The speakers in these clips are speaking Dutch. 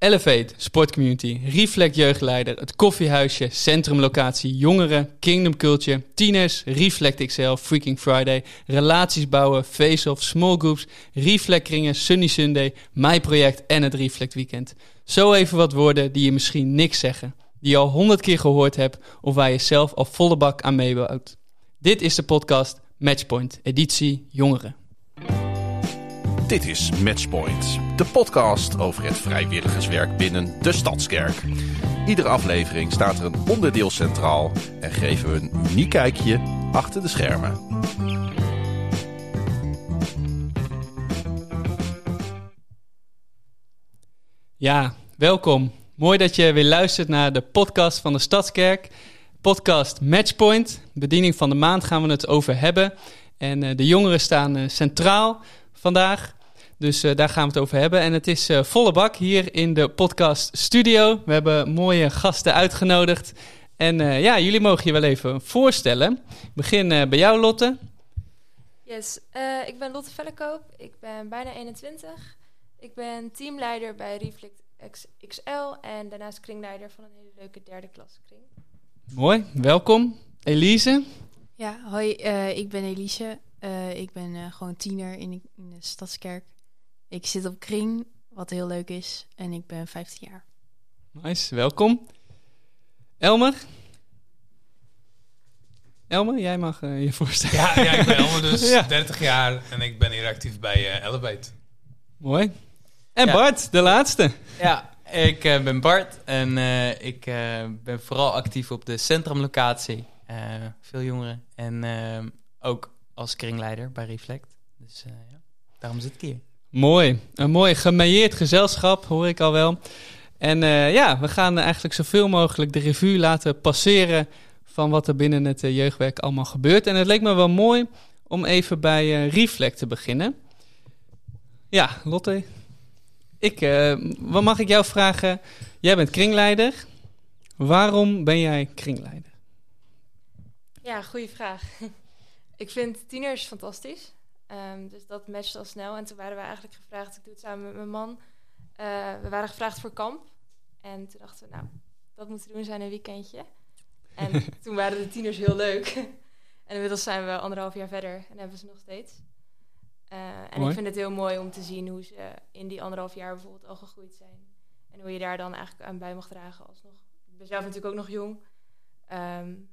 Elevate, sportcommunity, Reflect jeugdleider, het koffiehuisje, centrumlocatie, jongeren, Kingdom Culture, tieners, Reflect XL, Freaking Friday, relaties bouwen, face-off, small groups, Reflect kringen, Sunny Sunday, mijn project en het Reflect Weekend. Zo even wat woorden die je misschien niks zeggen, die je al honderd keer gehoord hebt of waar je zelf al volle bak aan meebouwt. Dit is de podcast Matchpoint, editie Jongeren. Dit is Matchpoint, de podcast over het vrijwilligerswerk binnen de Stadskerk. Iedere aflevering staat er een onderdeel centraal en geven we een uniek kijkje achter de schermen. Ja, welkom. Mooi dat je weer luistert naar de podcast van de Stadskerk. Podcast Matchpoint. Bediening van de maand gaan we het over hebben. En uh, de jongeren staan uh, centraal vandaag. Dus uh, daar gaan we het over hebben. En het is uh, volle bak hier in de podcast studio. We hebben mooie gasten uitgenodigd. En uh, ja, jullie mogen je wel even voorstellen. Ik begin bij jou, Lotte. Yes, ik ben Lotte Vellekoop. Ik ben bijna 21. Ik ben teamleider bij Reflect XL en daarnaast kringleider van een hele leuke derde klas kring. Mooi, welkom. Elise. Ja, hoi, ik ben Elise. ik ben gewoon tiener in, in de Stadskerk. Ik zit op kring, wat heel leuk is. En ik ben 15 jaar. Nice, welkom. Elmer? Elmer, jij mag uh, je voorstellen. Ja, ja, ik ben Elmer, dus ja. 30 jaar. En ik ben hier actief bij uh, Elevate. Mooi. En ja. Bart, de laatste. Ja, ik uh, ben Bart. En ik ben vooral actief op de centrumlocatie. veel jongeren. En ook als kringleider bij Reflect. Dus ja, daarom zit ik hier. Mooi. Een mooi gemailleerd gezelschap, hoor ik al wel. En uh, ja, we gaan eigenlijk zoveel mogelijk de revue laten passeren van wat er binnen het uh, jeugdwerk allemaal gebeurt. En het leek me wel mooi om even bij uh, Reflect te beginnen. Ja, Lotte, ik, wat mag ik jou vragen? Jij bent kringleider. Waarom ben jij kringleider? Ja, goede vraag. ik vind tieners fantastisch. Um, dus dat matchte al snel. En toen waren we eigenlijk gevraagd, ik doe het samen met mijn man. Uh, we waren gevraagd voor kamp. En toen dachten we, nou, dat moeten we doen zijn een weekendje. En toen waren de tieners heel leuk. en inmiddels zijn we anderhalf jaar verder en hebben ze nog steeds. Uh, en ik vind het heel mooi om te zien hoe ze in die anderhalf jaar bijvoorbeeld al gegroeid zijn. En hoe je daar dan eigenlijk aan bij mag dragen alsnog. Ik ben zelf natuurlijk ook nog jong. Um,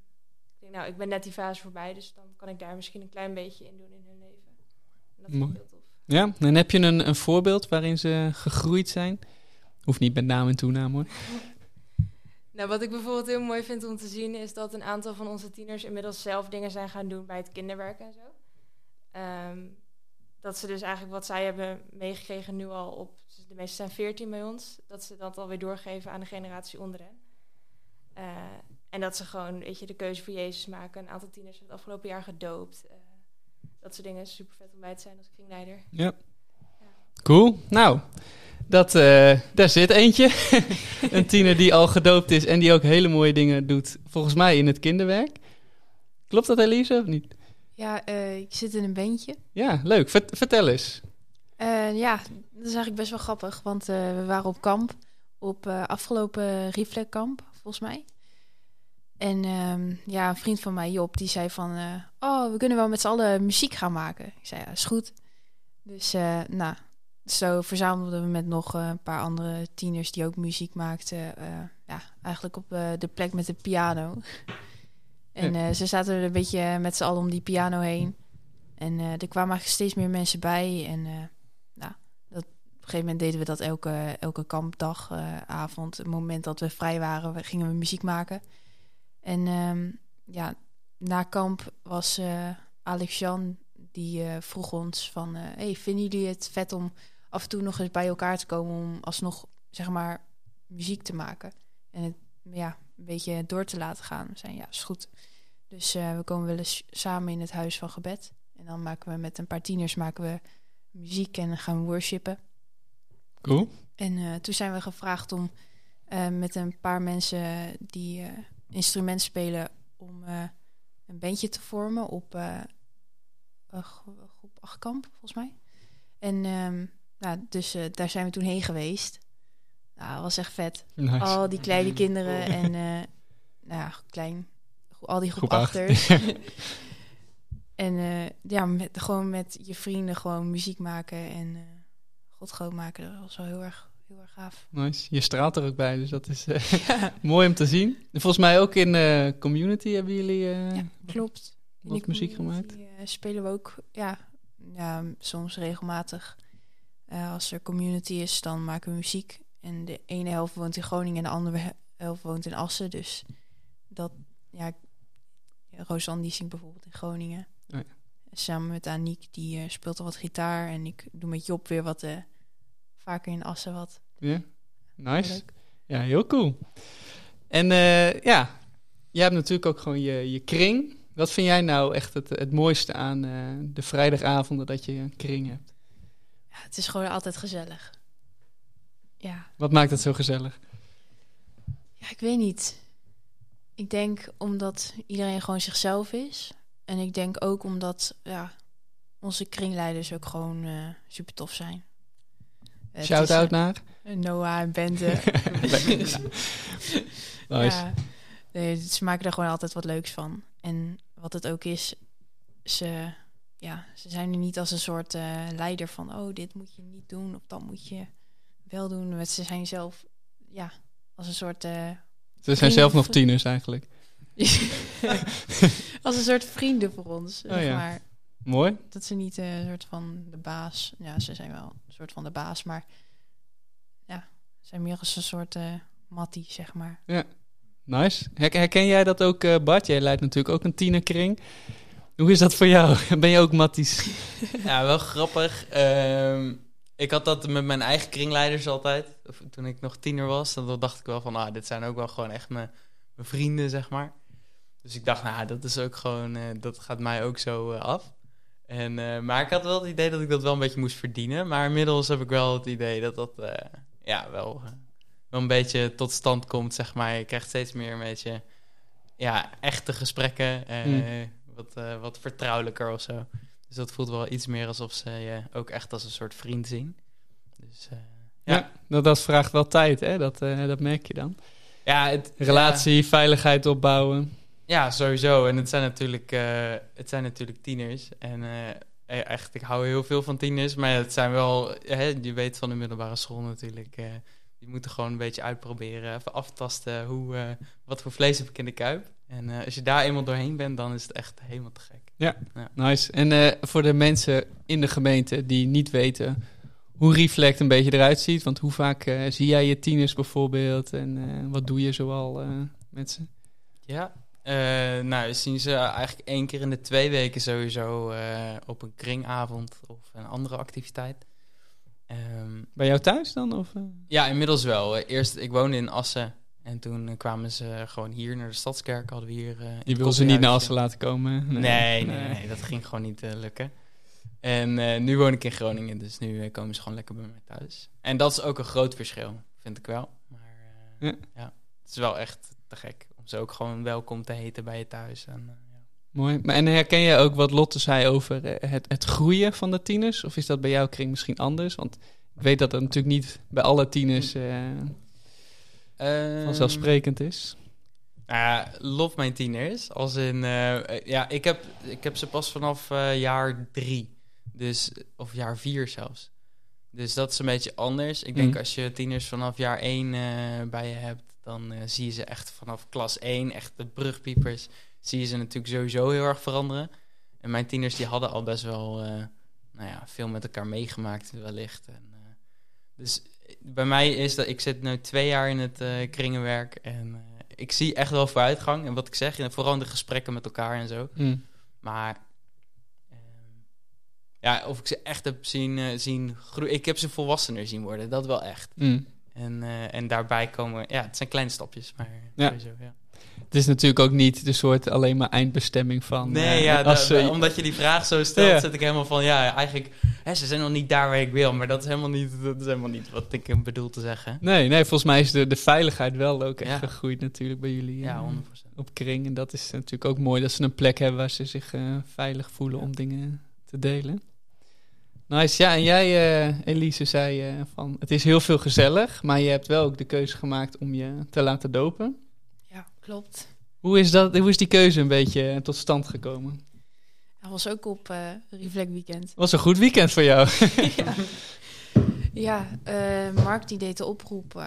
ik denk, nou, ik ben net die fase voorbij, dus dan kan ik daar misschien een klein beetje in doen in hun leven. Dat heel tof. Ja, en heb je een, een voorbeeld waarin ze gegroeid zijn? Hoeft niet met naam en toenaam hoor. nou, wat ik bijvoorbeeld heel mooi vind om te zien is dat een aantal van onze tieners inmiddels zelf dingen zijn gaan doen bij het kinderwerk en zo. Um, dat ze dus eigenlijk wat zij hebben meegekregen nu al op, de meeste zijn 14 bij ons, dat ze dat alweer doorgeven aan de generatie onder hen. Uh, en dat ze gewoon, weet je, de keuze voor Jezus maken. Een aantal tieners hebben het afgelopen jaar gedoopt. Uh, dat soort dingen. Super vet om bij te zijn als kringleider. Ja. ja. Cool. Nou, dat, uh, daar zit eentje. een tiener die al gedoopt is en die ook hele mooie dingen doet. Volgens mij in het kinderwerk. Klopt dat, Elise, of niet? Ja, uh, ik zit in een bandje. Ja, leuk. vertel eens. Uh, ja, dat is eigenlijk best wel grappig. Want we waren op kamp. Op afgelopen Reflectkamp, volgens mij. En um, ja, een vriend van mij, Job, die zei van... Uh, oh, we kunnen wel met z'n allen muziek gaan maken. Ik zei, ja, is goed. Dus uh, nou, zo verzamelden we met nog uh, een paar andere tieners die ook muziek maakten. ja, eigenlijk op de plek met de piano. en ze zaten er een beetje met z'n allen om die piano heen. En er kwamen eigenlijk steeds meer mensen bij. En nou, dat, op een gegeven moment deden we dat elke, elke kampdag, avond. Het moment dat we vrij waren, gingen we muziek maken... En um, ja, na kamp was uh, Alex Jan, die uh, vroeg ons van... Uh, hey, vinden jullie het vet om af en toe nog eens bij elkaar te komen... om alsnog, zeg maar, muziek te maken? En het ja, een beetje door te laten gaan. We zijn ja, is goed. Dus we komen wel eens samen in het huis van gebed. En dan maken we met een paar tieners maken we muziek en gaan we worshipen. Cool. En toen zijn we gevraagd om met een paar mensen die instrument spelen om uh, een bandje te vormen op uh, groep achtkamp, volgens mij. En um, nou, dus uh, daar zijn we toen heen geweest. Nou, was echt vet. Nice. Al die kleine kinderen en, eh, nou ja, klein, al die groep, Groep acht. achters. en eh, ja, met, gewoon met je vrienden gewoon muziek maken en eh God groot maken. Dat was wel heel erg, heel erg gaaf. Nice. Je straalt er ook bij, dus dat is eh, mooi om te zien. En volgens mij ook in eh Community hebben jullie... eh, Ja, klopt. In wat muziek gemaakt? spelen we ook, ja, ja soms regelmatig. Als er community is, dan maken we muziek. En de ene helft woont in Groningen en de andere he- helft woont in Assen. Dus dat, ja, Rosanne die zingt bijvoorbeeld in Groningen. Oh ja. Samen met Aniek, die speelt al wat gitaar. En ik doe met Job weer wat, vaker in Assen wat. Ja, nice. Leuk. Ja, heel cool. En eh, ja, jij hebt natuurlijk ook gewoon je, je kring. Wat vind jij nou echt het, het mooiste aan eh, de vrijdagavonden dat je een kring hebt? Ja, het is gewoon altijd gezellig. Ja, Wat maakt het zo gezellig? Ja, ik weet niet. Ik denk omdat iedereen gewoon zichzelf is. En ik denk ook omdat ja, onze kringleiders ook gewoon eh, super tof zijn. Shout-out naar? Noah en Bente. Nice. Ja, nee, ze maken er gewoon altijd wat leuks van. En wat het ook is, ze, ja, ze zijn er niet als een soort eh, leider van... oh, dit moet je niet doen of dat moet je wel doen. Maar Ze zijn zelf, ja, als een soort... eh, Ze zijn zelf nog tieners eigenlijk. als een soort vrienden voor ons. Oh zeg ja. Mooi. Dat ze niet eh, een soort van de baas... Ja, ze zijn wel een soort van de baas, maar... Ja, ze zijn meer als een soort eh mattie, zeg maar. Nice. Her- Herken jij dat ook, eh, Bart? Jij leidt natuurlijk ook een tienerkring. Hoe is dat voor jou? Ben je ook matties? Ja, wel grappig. Ehm, ik had dat met mijn eigen kringleiders altijd. Of toen ik nog tiener was. Dan dacht ik wel van, ah, dit zijn ook wel gewoon echt mijn, mijn vrienden, zeg maar. Dus ik dacht, nou, dat is ook gewoon, eh, dat gaat mij ook zo af. En, eh, maar ik had wel het idee dat ik dat wel een beetje moest verdienen. Maar inmiddels heb ik wel het idee dat dat, eh, ja, wel, eh, wel een beetje tot stand komt, zeg maar. Je krijgt steeds meer een beetje, ja, echte gesprekken. Mm. wat, wat vertrouwelijker of zo. Dus dat voelt wel iets meer alsof ze je ook echt als een soort vriend zien. Dus Ja, Ja. dat, dat vraagt wel tijd, hè? Dat, dat merk je dan. ja, het, Relatie, veiligheid opbouwen. Ja, ja, sowieso. En het zijn natuurlijk, eh, het zijn natuurlijk tieners. En eh, echt, ik hou heel veel van tieners. Maar het zijn wel, hè, je weet van de middelbare school natuurlijk. eh die moeten gewoon een beetje uitproberen. Even aftasten hoe, wat voor vlees heb ik in de kuip. En als je daar eenmaal doorheen bent, dan is het echt helemaal te gek. Nice. En voor de mensen in de gemeente die niet weten hoe Reflect een beetje eruit ziet. Want hoe vaak zie jij je tieners bijvoorbeeld? En wat doe je zoal met ze? Ja, eh, nou, we zien ze eigenlijk één keer in de twee weken sowieso eh, op een kringavond of een andere activiteit. Ehm, Bij jou thuis dan? Of, eh? ja, inmiddels wel. Eerst, ik woonde in Assen en toen kwamen ze gewoon hier naar de Stadskerk. Hadden we hier. Je wil ze niet naar. Assen laten komen? Nee, nee, nee, dat ging gewoon niet lukken. En nu woon ik in Groningen, dus nu komen ze gewoon lekker bij mij thuis. En dat is ook een groot verschil, vind ik wel. Maar Ja. ja. het is wel echt te gek ze ook gewoon welkom te heten bij je thuis. En, eh, ja. Mooi. Maar, en herken jij ook wat Lotte zei over eh, het, het groeien van de tieners? Of is dat bij jouw kring misschien anders? Want ik weet dat dat natuurlijk niet bij alle tieners eh, Ehm, vanzelfsprekend is. Ja, lof mijn tieners. Als in, ja, ik heb, ik heb ze pas vanaf jaar drie. Dus, of jaar vier zelfs. Dus dat is een beetje anders. Ik denk Mm. als je tieners vanaf jaar één bij je hebt, dan eh, zie je ze echt vanaf klas één, echt de brugpiepers, zie je ze natuurlijk sowieso heel erg veranderen. En mijn tieners die hadden al best wel, eh, nou ja, veel met elkaar meegemaakt wellicht. En, eh, dus bij mij is dat, ik zit nu twee jaar in het kringenwerk en ik zie echt wel vooruitgang. En wat ik zeg, vooral in de gesprekken met elkaar en zo. Mm. Maar ehm, ja, of ik ze echt heb zien, zien groeien. Ik heb ze volwassener zien worden, dat wel echt. Mm. En, eh, en daarbij komen, ja, het zijn kleine stapjes, maar Ja. sowieso, ja. Het is natuurlijk ook niet de soort alleen maar eindbestemming van... Nee, eh, ja, als da- ze- omdat je die vraag zo stelt, Ja. zit ik helemaal van, ja, eigenlijk, hè, ze zijn nog niet daar waar ik wil, maar dat is helemaal niet, dat is helemaal niet wat ik eh, bedoel te zeggen. Nee, nee, volgens mij is de, de veiligheid wel ook echt Ja. gegroeid natuurlijk bij jullie. Ja, eh, 100%. op kring. En dat is natuurlijk ook mooi dat ze een plek hebben waar ze zich eh, veilig voelen om dingen te delen. Nice. Ja, en jij, eh, Elise, zei eh, van het is heel veel gezellig, maar je hebt wel ook de keuze gemaakt om je te laten dopen. Ja, klopt. Hoe is, dat, hoe is die keuze een beetje eh, tot stand gekomen? Dat was ook op eh Reflect Weekend. Was een goed weekend voor jou. ja, ja Mark die deed de oproep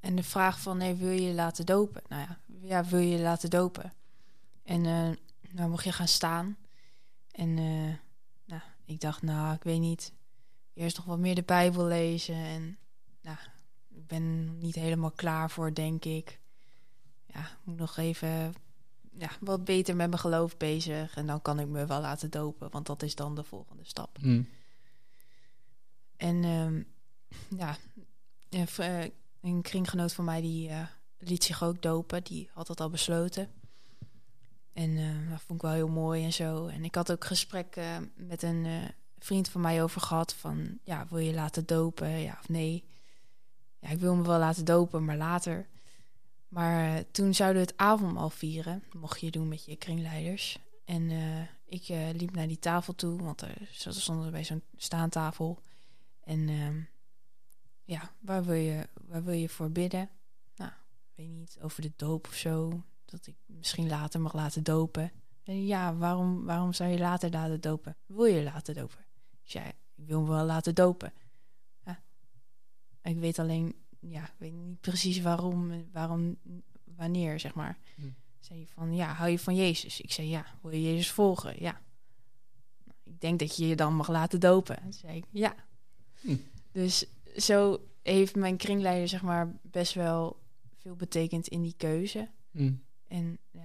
en de vraag van, nee, wil je je laten dopen? Nou ja, ja wil je je laten dopen? En nou mocht je gaan staan. En ik dacht, nou, ik weet niet. Eerst nog wat meer de Bijbel lezen. En nou, ik ben niet helemaal klaar voor, denk ik. Ja, ik moet nog even ja, wat beter met mijn geloof bezig. En dan kan ik me wel laten dopen, want dat is dan de volgende stap. Hm. En ehm, ja, een kringgenoot van mij die eh, liet zich ook dopen. Die had dat al besloten. En eh, dat vond ik wel heel mooi en zo. En ik had ook gesprek eh, met een eh, vriend van mij over gehad. Van, ja, wil je laten dopen, ja of nee? Ja, ik wil me wel laten dopen, maar later. Maar eh, toen zouden we het avondmaal vieren. Mocht je doen met je kringleiders. En ik liep naar die tafel toe, want er stonden bij zo'n staantafel. En ehm, ja, waar wil, je, waar wil je voor bidden? Nou, weet niet, over de doop of zo. Dat ik misschien later mag laten dopen. En ja, waarom, waarom zou je later laten dopen? Wil je laten dopen? Ik zei, ik wil me wel laten dopen. Ja. Ik weet alleen, ja, ik weet niet precies waarom, waarom, wanneer, zeg maar. Hm. Zei je van, ja, hou je van Jezus? Ik zei, ja, wil je Jezus volgen? Ja. Ik denk dat je je dan mag laten dopen. Toen zei ik, ja. Hm. Dus zo heeft mijn kringleider, zeg maar, best wel veel betekend in die keuze. Hm. En ja,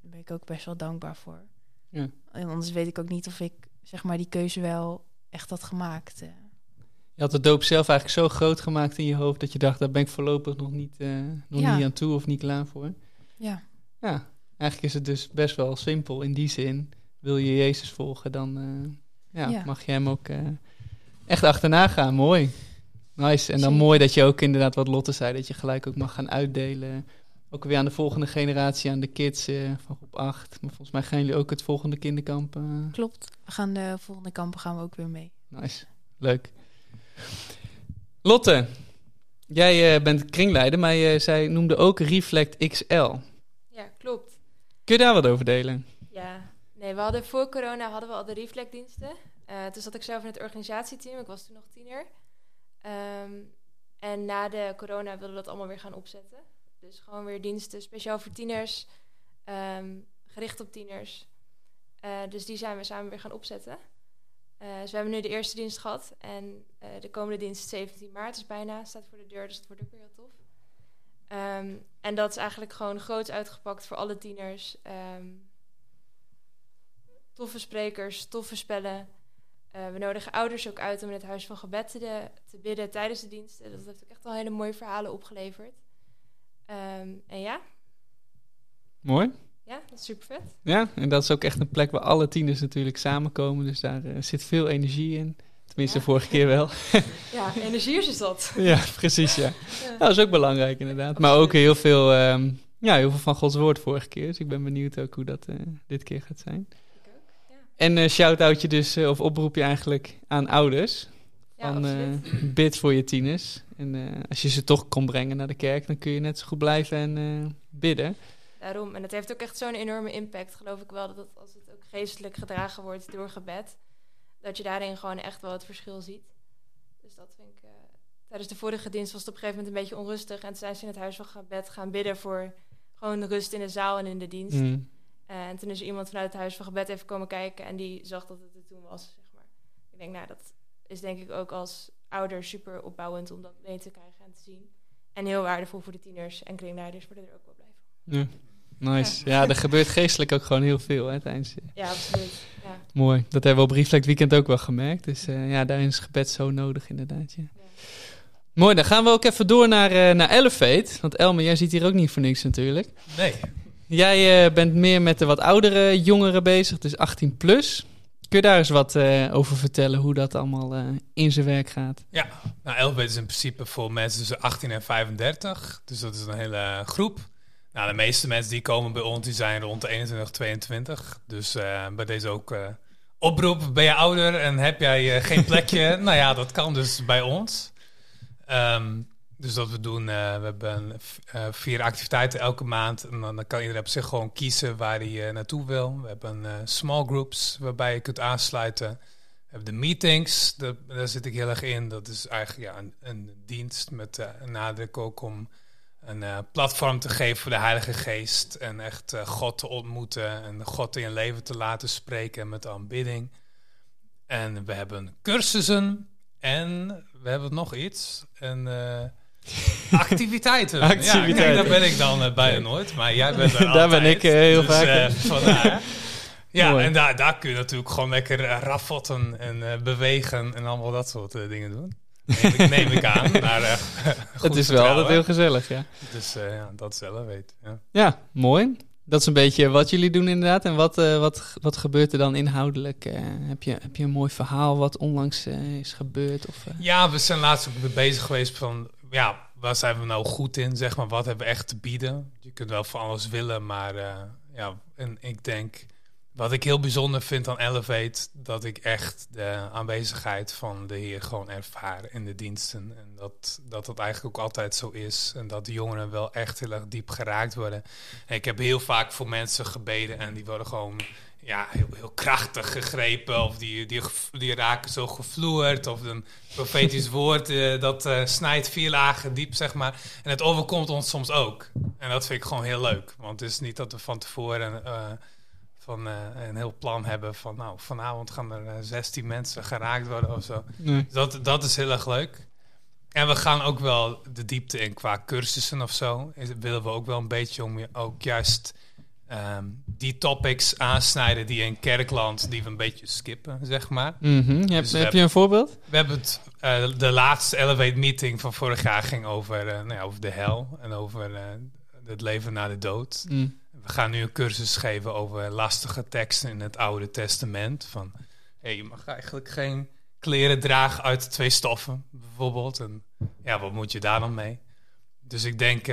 daar ben ik ook best wel dankbaar voor. Ja. En anders weet ik ook niet of ik, zeg maar, die keuze wel echt had gemaakt. eh. Je had de doop zelf eigenlijk zo groot gemaakt in je hoofd dat je dacht, daar ben ik voorlopig nog niet, eh, nog Ja. niet aan toe of niet klaar voor. Ja, Ja, eigenlijk is het dus best wel simpel in die zin. Wil je Jezus volgen, dan eh, ja, Ja. mag je hem ook echt achterna gaan. Mooi. Nice. En dan Zeker. mooi dat je ook inderdaad wat Lotte zei, dat je gelijk ook mag gaan uitdelen. Ook weer aan de volgende generatie, aan de kids eh, van groep 8. Maar volgens mij gaan jullie ook het volgende kinderkamp. eh, klopt. We gaan de volgende kampen gaan we ook weer mee. Nice. Leuk. Lotte, jij eh, bent kringleider, maar je, zij noemde ook Reflect XL. Ja, klopt. Kun je daar wat over delen? Ja, nee, we hadden voor corona hadden we al de reflectdiensten. Eh toen zat ik zelf in het organisatieteam. Ik was toen nog tiener. Ehm, en na de corona wilden we dat allemaal weer gaan opzetten. Dus gewoon weer diensten speciaal voor tieners, ehm, gericht op tieners. Eh, dus die zijn we samen weer gaan opzetten. Eh, dus we hebben nu de eerste dienst gehad. En eh, de komende dienst 17 maart is bijna, staat voor de deur. Dus dat wordt ook weer heel tof. Ehm, en dat is eigenlijk gewoon groot uitgepakt voor alle tieners. Ehm, toffe sprekers, toffe spellen. We nodigen ouders ook uit om in het huis van gebed te, te bidden tijdens de diensten. Dat heeft ook echt wel hele mooie verhalen opgeleverd. Ehm, en ja, Mooi. ja, dat is super vet. Ja, en dat is ook echt een plek waar alle tieners natuurlijk samenkomen. Dus daar eh, zit veel energie in. Tenminste, Ja. vorige keer wel. Ja, energiers is dat. ja, precies, ja. Ja. Dat is ook belangrijk inderdaad. Maar ook heel veel, ehm, ja, heel veel van Gods woord vorige keer. Dus ik ben benieuwd ook hoe dat eh, dit keer gaat zijn. Ik ook. Ja, En eh shout-outje dus, of oproepje eigenlijk aan ouders. ja van bid voor je tieners. En eh, als je ze toch kon brengen naar de kerk, dan kun je net zo goed blijven en eh, bidden. Daarom. En het heeft ook echt zo'n enorme impact, geloof ik wel, dat het, als het ook geestelijk gedragen wordt door gebed, dat je daarin gewoon echt wel het verschil ziet. Dus dat vind ik. eh, tijdens de vorige dienst was het op een gegeven moment een beetje onrustig. En toen zijn ze in het huis van gebed gaan bidden voor gewoon rust in de zaal en in de dienst. Mm. En toen is er iemand vanuit het huis van gebed even komen kijken en die zag dat het er toen was, zeg maar. Ik denk, nou, dat is denk ik ook als ouder super opbouwend om dat mee te krijgen en te zien. En heel waardevol voor de tieners en kringleiders worden er ook wel blij van. Ja. Nice. Ja. er gebeurt geestelijk ook gewoon heel veel hè, tijdens. Ja, absoluut. Ja. Mooi. Dat hebben we op Reflect Weekend ook wel gemerkt. Dus eh, ja, daarin is gebed zo nodig inderdaad. Ja. Ja. Mooi, dan gaan we ook even door naar, eh naar Elevate. Want Elmer, jij zit hier ook niet voor niks natuurlijk. Nee. Jij eh, bent meer met de wat oudere jongeren bezig, dus 18 plus. Kun je daar eens wat eh, over vertellen, hoe dat allemaal eh, in zijn werk gaat? Nou, Elfbeet is in principe voor mensen tussen 18 en 35. Dus dat is een hele groep. Nou, de meeste mensen die komen bij ons, die zijn rond de 21, 22. Dus eh, bij deze ook oproep, ben je ouder en heb jij geen plekje? nou ja, dat kan dus bij ons. Ehm, dus dat we doen, eh, we hebben eh, vier activiteiten elke maand. En dan, kan iedereen op zich gewoon kiezen waar hij eh, naartoe wil. We hebben small groups waarbij je kunt aansluiten. We hebben de meetings, daar, zit ik heel erg in. Dat is eigenlijk ja, een, een dienst met een nadruk ook om een platform te geven voor de Heilige Geest. En echt God te ontmoeten en God in je leven te laten spreken met aanbidding. En we hebben cursussen en we hebben nog iets. En activiteiten. Ja, kijk, daar ben ik dan eh, bijna nooit. Maar jij bent er Daar ben ik, eh, heel Dus, vaak. eh, vandaar. Ja, Mooi. en daar, daar kun je natuurlijk gewoon lekker raffotten en bewegen en allemaal dat soort dingen doen. Neem ik, neem ik aan. Maar, eh, Het is wel altijd heel gezellig, ja. Dus eh, ja, dat zelf weet. Ja. Ja, mooi. Dat is een beetje wat jullie doen inderdaad. En wat, wat, wat gebeurt er dan inhoudelijk? Heb, je, heb je een mooi verhaal wat onlangs is gebeurd? Of? Ja, we zijn laatst ook weer bezig geweest van, ja, waar zijn we nou goed in, zeg maar, wat hebben we echt te bieden? Je kunt wel van alles willen, maar eh, ja, en ik denk, wat ik heel bijzonder vind aan Elevate, dat ik echt de aanwezigheid van de Heer gewoon ervaar in de diensten. En dat dat, dat eigenlijk ook altijd zo is. En dat de jongeren wel echt heel erg diep geraakt worden. En ik heb heel vaak voor mensen gebeden en die worden gewoon ja, heel, heel krachtig gegrepen. Of die, die, die raken zo gevloerd. Of een profetisch woord eh, dat eh, snijdt vier lagen diep, zeg maar. En het overkomt ons soms ook. En dat vind ik gewoon heel leuk. Want het is niet dat we van tevoren eh, van, een heel plan hebben van... nou, vanavond gaan er eh, 16 mensen geraakt worden of zo. Nee. Dat, dat is heel erg leuk. En we gaan ook wel de diepte in qua cursussen of zo. Is, willen we ook wel een beetje om je ook juist ehm, die topics aansnijden die in kerkland, die we een beetje skippen, zeg maar. Mhm. Heb, Dus heb hebben- je een voorbeeld? We hebben het, eh, de laatste Elevate meeting van vorig jaar ging over, eh, nou ja, over de hel en over eh, het leven na de dood. Mm. We gaan nu een cursus geven over lastige teksten in het Oude Testament. Van, hey, je mag eigenlijk geen kleren dragen uit twee stoffen, bijvoorbeeld. En ja, wat moet je daar dan mee? Dus ik denk,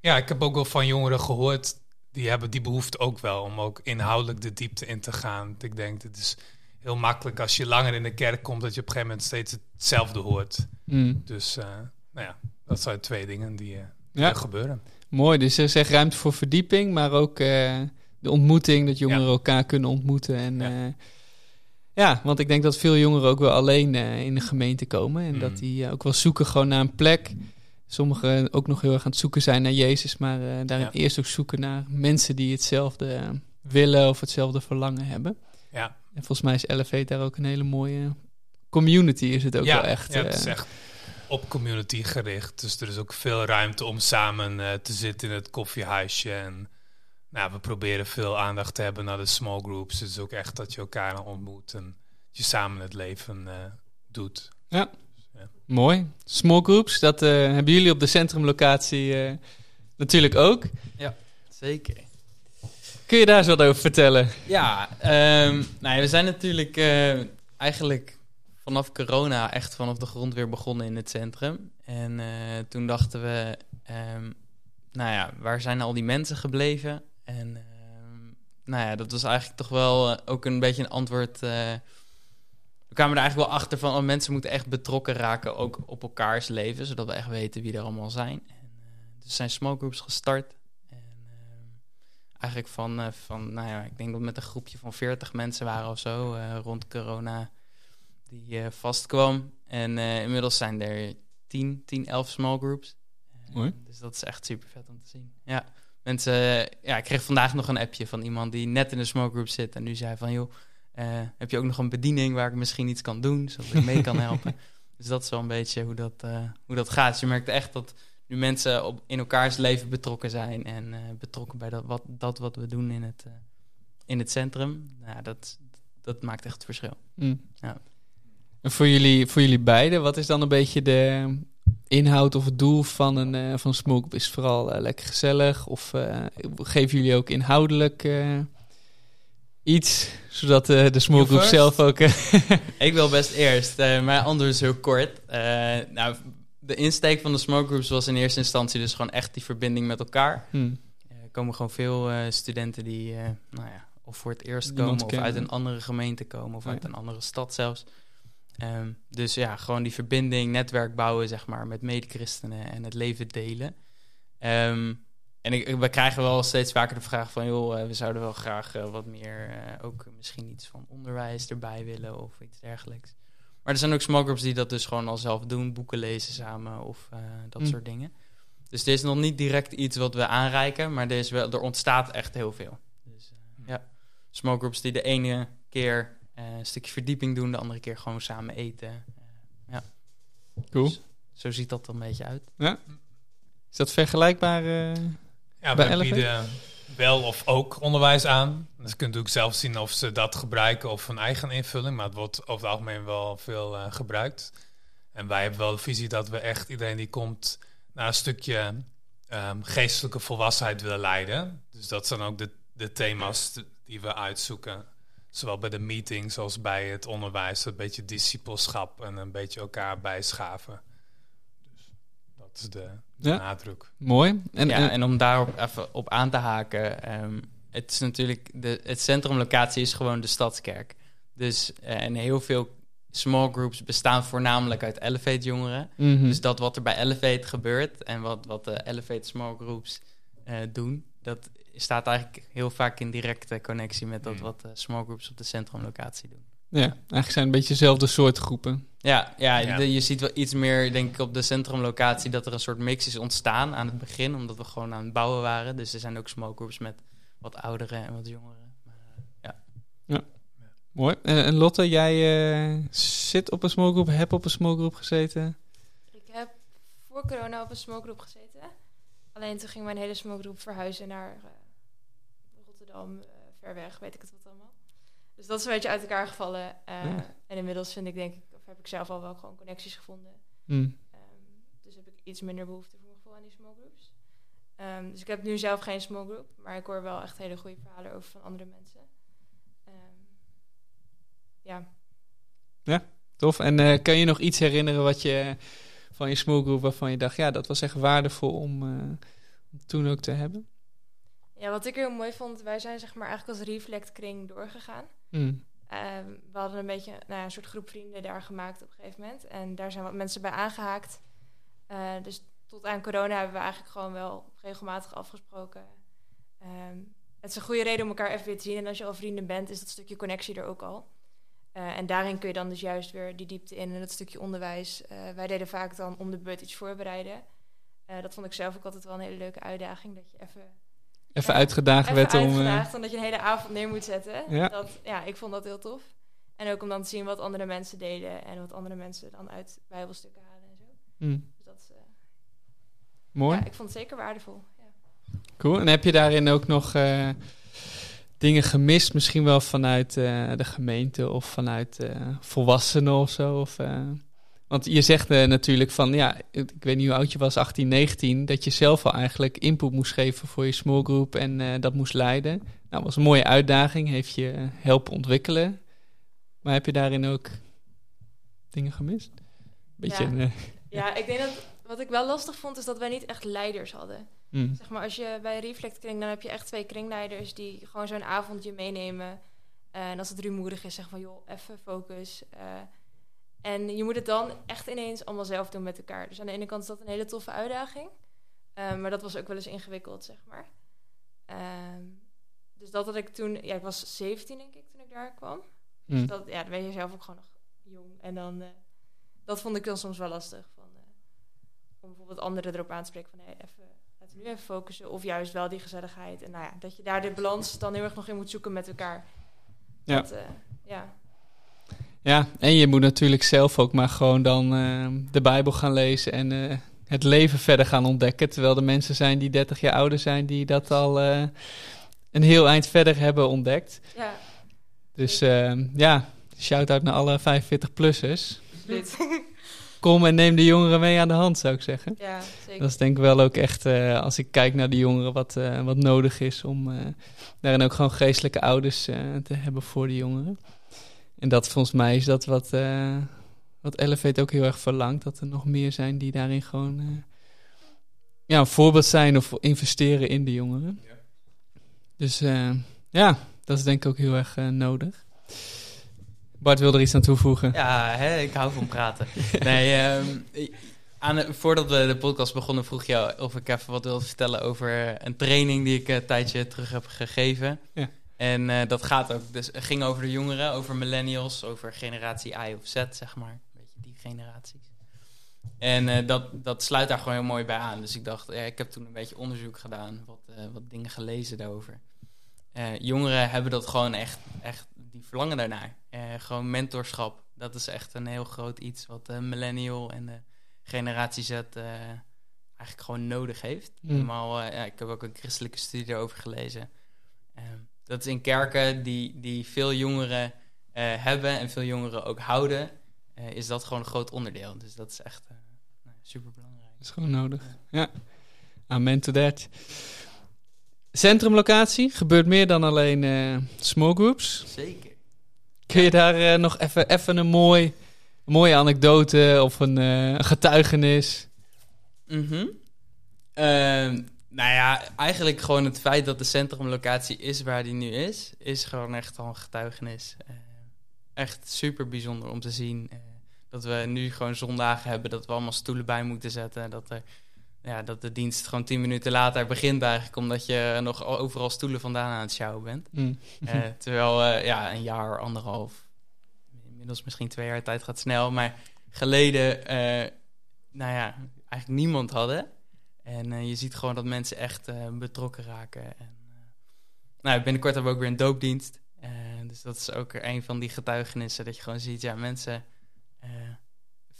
ja, ik heb ook wel van jongeren gehoord, die hebben die behoefte ook wel om ook inhoudelijk de diepte in te gaan. Ik denk, het is heel makkelijk als je langer in de kerk komt, dat je op een gegeven moment steeds hetzelfde hoort. Mm. Dus, eh, nou ja, dat zijn twee dingen die Ja, er gebeuren. mooi. Dus er is echt ruimte voor verdieping, maar ook eh, de ontmoeting, dat jongeren Ja. elkaar kunnen ontmoeten. En, Ja. ja. want ik denk dat veel jongeren ook wel alleen in de gemeente komen en Mm. dat die eh, ook wel zoeken gewoon naar een plek. Sommigen ook nog heel erg aan het zoeken zijn naar Jezus, maar eh, daarin Ja. eerst ook zoeken naar mensen die hetzelfde eh, willen of hetzelfde verlangen hebben. Ja. En volgens mij is Elevate daar ook een hele mooie community, is het ook ja, wel echt. Ja, het eh, is echt op community gericht. Dus er is ook veel ruimte om samen eh, te zitten in het koffiehuisje. En nou, we proberen veel aandacht te hebben naar de small groups. Het is ook echt dat je elkaar ontmoet en je samen het leven eh, doet. Mooi. Small groups, dat eh, hebben jullie op de centrumlocatie eh, natuurlijk ook. Zeker. Kun je daar eens wat over vertellen? Ja, ehm, nou ja, we zijn natuurlijk eh, eigenlijk vanaf corona echt vanaf de grond weer begonnen in het centrum. En toen dachten we, ehm, nou ja, waar zijn al die mensen gebleven? En ehm, nou ja, dat was eigenlijk toch wel ook een beetje een antwoord. Eh, we kwamen er eigenlijk wel achter van, oh, mensen moeten echt betrokken raken, ook op elkaars leven, zodat we echt weten wie er allemaal zijn. En, eh, dus zijn small groups gestart. En ehm, eigenlijk van, eh, van, nou ja, ik denk dat met een groepje van 40 mensen waren of zo eh, rond corona die eh, vastkwam. En eh, inmiddels zijn er 10, 10, 11 small groups. Eh, Mooi. Dus dat is echt super vet om te zien. Ja, mensen, eh, ja, ik kreeg vandaag nog een appje van iemand die net in de small group zit en nu zei van, joh, eh, heb je ook nog een bediening waar ik misschien iets kan doen, zodat ik mee kan helpen? dus dat is wel een beetje hoe dat, eh, hoe dat gaat. Dus je merkt echt dat nu mensen op, in elkaars leven betrokken zijn en eh, betrokken bij dat wat, dat wat we doen in het, eh, in het centrum. Nou, dat, dat maakt echt het verschil. Mm. Ja. En voor jullie, voor jullie beiden, wat is dan een beetje de inhoud of het doel van een, eh van? Is het vooral eh, lekker gezellig? Of eh, geven jullie ook inhoudelijk eh, iets, zodat eh, de small group zelf ook... eh, Ik wil best eerst. eh antwoord is heel kort. Nou, de insteek van de smoke groups was in eerste instantie dus gewoon echt die verbinding met elkaar. hmm. Er komen gewoon veel studenten die nou ja, of voor het eerst Niemand komen, of uit een andere gemeente komen, of Ja. uit een andere stad zelfs. Ehm, dus ja, gewoon die verbinding, netwerk bouwen, zeg maar, met medechristenen en het leven delen. Ehm, en ik, we krijgen wel steeds vaker de vraag van, joh, eh, we zouden wel graag eh, wat meer, eh, ook misschien iets van onderwijs erbij willen of iets dergelijks. Maar er zijn ook small groups die dat dus gewoon al zelf doen, boeken lezen samen of dat Hm. soort dingen. Dus er is nog niet direct iets wat we aanreiken, maar er, is wel, er ontstaat echt heel veel. Dus eh, ja, small groups die de ene keer een stukje verdieping doen, de andere keer gewoon samen eten. Eh, Cool. dus zo ziet dat er een beetje uit. Is dat vergelijkbaar? Ja, Bij we bieden wel of ook onderwijs aan. Dus je kunt natuurlijk zelf zien of ze dat gebruiken of hun eigen invulling. Maar het wordt over het algemeen wel veel eh, gebruikt. En wij hebben wel de visie dat we echt iedereen die komt naar een stukje ehm, geestelijke volwassenheid willen leiden. Dus dat zijn ook de, de thema's die we uitzoeken. Zowel bij de meetings als bij het onderwijs. Een beetje discipelschap en een beetje elkaar bijschaven. Dus dat is de Ja. nadruk. Mooi. En, ja, en- en om daarop even op aan te haken. ehm, het is natuurlijk, de, het centrumlocatie is gewoon de stadskerk. Dus eh, en heel veel small groups bestaan voornamelijk uit Elevate jongeren. Mhm. Dus dat wat er bij Elevate gebeurt en wat, wat de Elevate small groups eh, doen, dat staat eigenlijk heel vaak in directe connectie met dat Mm. wat de small groups op de centrumlocatie doen. Ja, eigenlijk zijn het een beetje dezelfde soort groepen. Ja, ja, Ja. de- je ziet wel iets meer, denk ik, op de centrumlocatie dat er een soort mix is ontstaan aan het begin, omdat we gewoon aan het bouwen waren. Dus er zijn ook small groups met wat ouderen en wat jongeren. Maar, eh, ja. Mooi. En, en Lotte, jij eh, zit op een small group, hebt op een small group gezeten. Ik heb voor corona op een smokegroep gezeten. Alleen toen ging mijn hele smokegroep verhuizen naar eh, Rotterdam, eh, ver weg, weet ik het wat allemaal. Dus dat is een beetje uit elkaar gevallen. Eh, Ja. En inmiddels vind ik, denk ik, of heb ik zelf al wel gewoon connecties gevonden. Hm. Ehm, dus heb ik iets minder behoefte voor mijn gevoel aan die small groups. Ehm, dus ik heb nu zelf geen small group, maar ik hoor wel echt hele goede verhalen over van andere mensen. Ehm, ja, Tof. En eh, kan je nog iets herinneren wat je van je small group waarvan je dacht, ja, dat was echt waardevol om, eh, om toen ook te hebben? Ja, wat ik heel mooi vond, wij zijn zeg maar eigenlijk als reflectkring doorgegaan. Hm. Ehm, we hadden een beetje nou een soort groep vrienden daar gemaakt op een gegeven moment. En daar zijn wat mensen bij aangehaakt. Eh, dus tot aan corona hebben we eigenlijk gewoon wel regelmatig afgesproken. Ehm, het is een goede reden om elkaar even weer te zien. En als je al vrienden bent, is dat stukje connectie er ook al. Eh, en daarin kun je dan dus juist weer die diepte in en dat stukje onderwijs. Eh, wij deden vaak dan om de beurt iets voorbereiden. Dat vond ik zelf ook altijd wel een hele leuke uitdaging. Dat je even Even uitgedaagd even werd om... eh, uitgedaagd, dan dat je een hele avond neer moet zetten. Ja. Dat, ja, ik vond dat heel tof. En ook om dan te zien wat andere mensen deden en wat andere mensen dan uit bijbelstukken halen en zo. hm. Dus dat is, eh, Mooi. ja, ik vond het zeker waardevol. Ja. Cool. En heb je daarin ook nog eh, dingen gemist? Misschien wel vanuit de gemeente of vanuit volwassenen of zo? Of, want je zegt eh, natuurlijk van, ja, ik weet niet hoe oud je was, 18, 19, dat je zelf al eigenlijk input moest geven voor je small group en eh, dat moest leiden. Nou, was een mooie uitdaging, heeft je helpen ontwikkelen. Maar heb je daarin ook dingen gemist? Beetje Ja. eh, ja, ik denk dat wat ik wel lastig vond, is dat wij niet echt leiders hadden. hm. Zeg maar, als je bij een reflectkring, dan heb je echt twee kringleiders die gewoon zo'n avondje meenemen. En als het rumoerig is, zeggen van joh, even focus. En je moet het dan echt ineens allemaal zelf doen met elkaar. Dus aan de ene kant is dat een hele toffe uitdaging. Eh, maar dat was ook wel eens ingewikkeld, zeg maar. Ehm, dus dat had ik toen, ja, ik was 17 denk ik toen ik daar kwam. Dus dat, ja, dan ben je zelf ook gewoon nog jong. En dan, eh, dat vond ik dan soms wel lastig. Van, eh, om bijvoorbeeld anderen erop aan te spreken van, hey, even, laten we nu even focussen. Of juist wel die gezelligheid. En nou ja, dat je daar de balans dan heel erg nog in moet zoeken met elkaar. Ja. Dat, eh, ja. Ja, en je moet natuurlijk zelf ook maar gewoon dan eh, de Bijbel gaan lezen en eh, het leven verder gaan ontdekken. Terwijl er mensen zijn die 30 jaar ouder zijn, die dat al eh, een heel eind verder hebben ontdekt. ja, Dus eh, ja, shout-out naar alle 45-plussers. absoluut. Kom en neem de jongeren mee aan de hand, zou ik zeggen. ja, zeker. Dat is denk ik wel ook echt, eh, als ik kijk naar de jongeren, wat, wat nodig is om daarin ook gewoon geestelijke ouders te hebben voor de jongeren. En dat volgens mij is dat wat, eh, wat Elevate ook heel erg verlangt. Dat er nog meer zijn die daarin gewoon eh, ja, een voorbeeld zijn of investeren in de jongeren. Dus eh, ja, Dat is denk ik ook heel erg nodig. Bart wil er iets aan toevoegen. Ja, hè, ik hou van praten. nee, ehm, aan de- voordat we de podcast begonnen vroeg je of ik even wat wilde vertellen over een training die ik een tijdje terug heb gegeven. Ja. En eh, dat gaat ook, dus ging over de jongeren, over millennials, over generatie I of Z, zeg maar. Een beetje die generaties. En eh, dat, dat sluit daar gewoon heel mooi bij aan. Dus ik dacht, ja, ik heb toen een beetje onderzoek gedaan, wat, eh, wat dingen gelezen daarover. Jongeren hebben dat gewoon echt, echt die verlangen daarnaar. Gewoon mentorschap, dat is echt een heel groot iets wat de millennial en de generatie Z eigenlijk gewoon nodig heeft. Mm. Helemaal, eh, ja, ik heb ook een christelijke studie daarover gelezen. Eh, dat is in kerken die, die veel jongeren eh, hebben en veel jongeren ook houden, eh, is dat gewoon een groot onderdeel. Dus dat is echt super belangrijk. Dat is gewoon nodig. Ja. Amen to that. Centrumlocatie. Gebeurt meer dan alleen eh, small groups. Zeker. Kun je daar eh, nog even, even een mooi, een mooie anekdote of een eh, getuigenis? Mhm. Ehm, nou ja, eigenlijk gewoon het feit dat de centrumlocatie is waar die nu is, is gewoon echt al een getuigenis. Eh, echt super bijzonder om te zien. eh, dat we nu gewoon zondagen hebben, dat we allemaal stoelen bij moeten zetten. Dat, er, ja, dat de dienst gewoon tien minuten later begint eigenlijk, omdat je nog overal stoelen vandaan aan het sjouwen bent. Mm. Eh, terwijl ja, een jaar, anderhalf, inmiddels misschien twee jaar tijd gaat snel. Maar geleden, nou ja, eigenlijk niemand hadden. En eh, je ziet gewoon dat mensen echt eh, betrokken raken. En, eh, nou, binnenkort hebben we ook weer een doopdienst. Dus dat is ook een van die getuigenissen. Dat je gewoon ziet, ja, mensen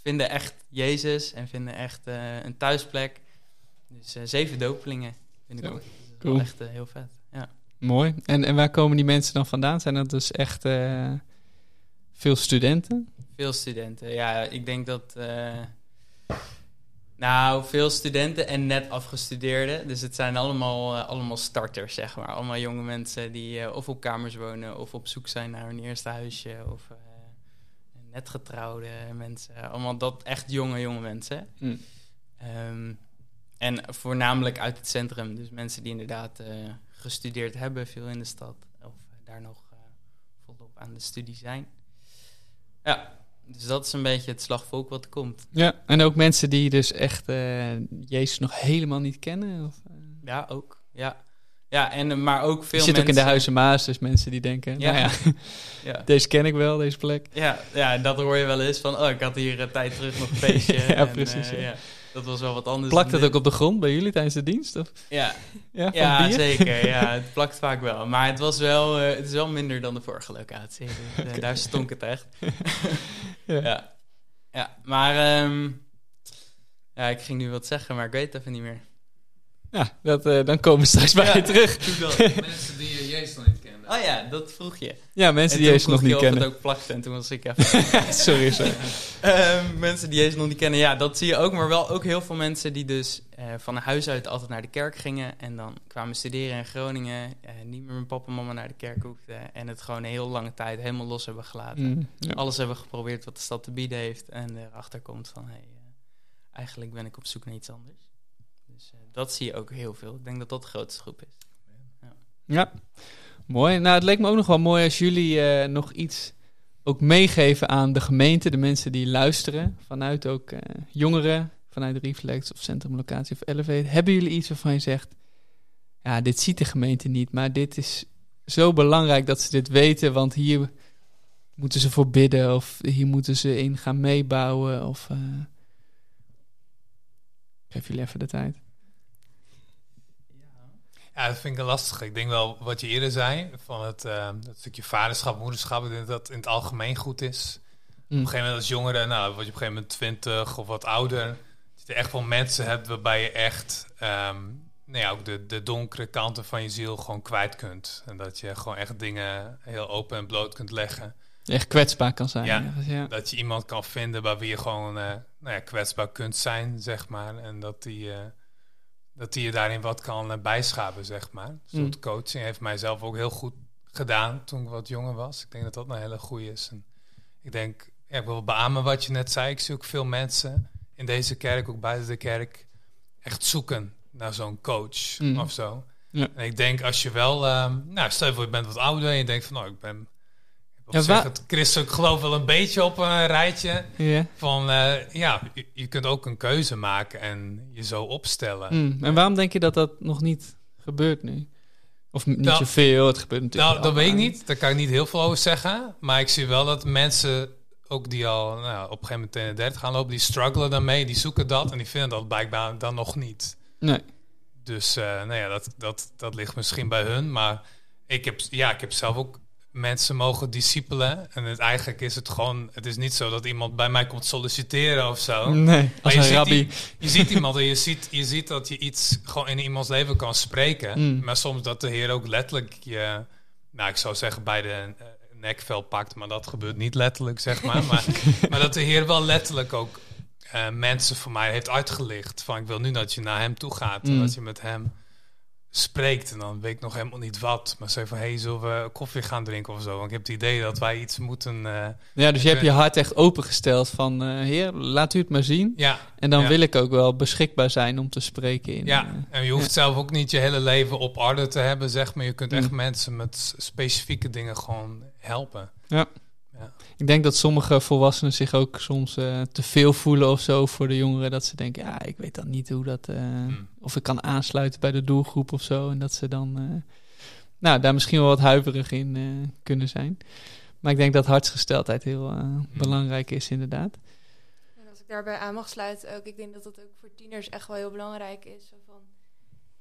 vinden echt Jezus en vinden echt een thuisplek. Dus zeven dopelingen binnenkort. Dus dat is wel cool. echt heel vet. Ja. Mooi. En, en waar komen die mensen dan vandaan? Zijn dat dus echt veel studenten? Veel studenten. Ja, ik denk dat. Nou, veel studenten en net afgestudeerden. Dus het zijn allemaal, eh, allemaal starters, zeg maar. Allemaal jonge mensen die eh, of op kamers wonen of op zoek zijn naar hun eerste huisje. Of eh, net getrouwde mensen. Allemaal dat echt jonge, jonge mensen. Hm. Ehm, en voornamelijk uit het centrum. Dus mensen die inderdaad gestudeerd hebben, veel in de stad. Of daar nog volop aan de studie zijn. Ja, dus dat is een beetje het slagvolk wat er komt. Ja, en ook mensen die dus echt eh, Jezus nog helemaal niet kennen? Of, eh, Ja, ook. Ja, ja en, eh, maar ook veel je zit ook in de Huizen Maas, dus mensen die denken... Ja. Nou ja, Ja. deze ken ik wel, deze plek. Ja, ja, dat hoor je wel eens van, oh, ik had hier een tijd terug nog een feestje. Ja, en, precies, ja. Dat was wel wat anders. Plakt het ook op de grond bij jullie tijdens de dienst? Of? Ja, Ja, ja zeker. Ja, het plakt vaak wel. Maar het, was wel, eh, het is wel minder dan de vorige locatie. Dus, eh, Daar stonk het echt. Ja. ja. ja. maar ehm, ja, ik ging nu wat zeggen, maar ik weet het even niet meer. Ja, dat, eh, dan komen we straks bij je terug je Jezus nog niet kenden. Oh ja, dat vroeg je. Ja, mensen En die toen Jezus nog niet kennen. het ook plakte en toen was ik even... sorry, sorry. Ehm, mensen die Jezus nog niet kennen, ja, dat zie je ook. Maar wel ook heel veel mensen die dus eh, van huis uit altijd naar de kerk gingen. En dan kwamen studeren in Groningen. eh, niet meer met papa en mama naar de kerk hoefden. En het gewoon een heel lange tijd helemaal los hebben gelaten. Mm, ja. Alles hebben geprobeerd wat de stad te bieden heeft. En erachter komt van, hé, hey, eh, eigenlijk ben ik op zoek naar iets anders. Dus dat zie je ook heel veel. Ik denk dat dat de grootste groep is. Ja, mooi. Nou, het leek me ook nog wel mooi als jullie eh, nog iets ook meegeven aan de gemeente, de mensen die luisteren, vanuit ook eh, jongeren, vanuit Reflex of Centrumlocatie of Elevate. Hebben jullie iets waarvan je zegt, ja, dit ziet de gemeente niet, maar dit is zo belangrijk dat ze dit weten, want hier moeten ze voor bidden of hier moeten ze in gaan meebouwen of... eh, Geef jullie even de tijd. Ja, dat vind ik een lastige. Ik denk wel wat je eerder zei, van het, eh, dat stukje vaderschap, moederschap, ik denk dat dat in het algemeen goed is. Op een Mm. gegeven moment als jongere, nou, word je op een gegeven moment 20 of wat ouder. Dat je echt wel mensen hebt waarbij je echt ehm, nou ja, ook de, de donkere kanten van je ziel gewoon kwijt kunt. En dat je gewoon echt dingen heel open en bloot kunt leggen. Echt kwetsbaar kan zijn. Ja. Dat je iemand kan vinden waar wie je gewoon eh, nou ja, kwetsbaar kunt zijn, zeg maar. En dat die, eh, dat die je daarin wat kan eh, bijschaven, zeg maar. Een soort Mm. coaching heeft mij zelf ook heel goed gedaan toen ik wat jonger was. Ik denk dat dat een hele goede is. En ik denk, ja, ik wil beamen wat je net zei. Ik zie ook veel mensen in deze kerk, ook buiten de kerk, echt zoeken naar zo'n coach Mm. of zo. Ja. En ik denk als je wel, ehm, nou stel je voor je bent wat ouder en je denkt van nou ik ben, ik heb Ja, wa- het christelijk geloof wel een beetje op een rijtje. Van eh, ja, je, je kunt ook een keuze maken en je zo opstellen. Mm, En waarom denk je dat dat nog niet gebeurt nu? Of niet Nou, zoveel, het gebeurt natuurlijk Nou, dat weet ik niet. Daar kan ik niet heel veel over zeggen. Maar ik zie wel dat mensen, ook die al nou, op een gegeven moment in de 30 gaan lopen, die struggelen daarmee, die zoeken dat en die vinden dat blijkbaar dan nog niet. Nee. Dus eh, nou ja, dat, dat, dat ligt misschien bij hun. Maar ik heb, ja, ik heb zelf ook mensen mogen discipelen. En het, eigenlijk is het gewoon, het is niet zo dat iemand bij mij komt solliciteren of zo. Nee, als je een ziet rabbi. Je ziet iemand en je ziet, je ziet dat je iets gewoon in iemands leven kan spreken. Mm. Maar soms dat de Heer ook letterlijk je, nou ik zou zeggen bij de eh, nekvel pakt, maar dat gebeurt niet letterlijk, zeg maar. Maar, maar dat de Heer wel letterlijk ook eh, mensen voor mij heeft uitgelicht. Van ik wil nu dat je naar hem toe gaat en Mm. dat je met hem spreekt. En dan weet ik nog helemaal niet wat. Maar zeg van, hey, zullen we koffie gaan drinken of zo? Want ik heb het idee dat wij iets moeten... eh, Ja, dus je Ik hebt je hart echt opengesteld van... eh, heer, laat u het maar zien. ja, En dan Ja. wil ik ook wel beschikbaar zijn om te spreken in... Ja, eh, en je hoeft zelf ook niet je hele leven op orde te hebben, zeg maar. Je kunt echt Mm. mensen met specifieke dingen gewoon helpen. Ik denk dat sommige volwassenen zich ook soms eh, te veel voelen of zo voor de jongeren. Dat ze denken, ja, ik weet dan niet hoe dat... eh, Mm. Of ik kan aansluiten bij de doelgroep of zo. En dat ze dan... eh, nou, daar misschien wel wat huiverig in eh, kunnen zijn. Maar ik denk dat hartsgesteldheid heel eh, belangrijk is, inderdaad. En als ik daarbij aan mag sluiten ook, ik denk dat dat ook voor tieners echt wel heel belangrijk is. Van,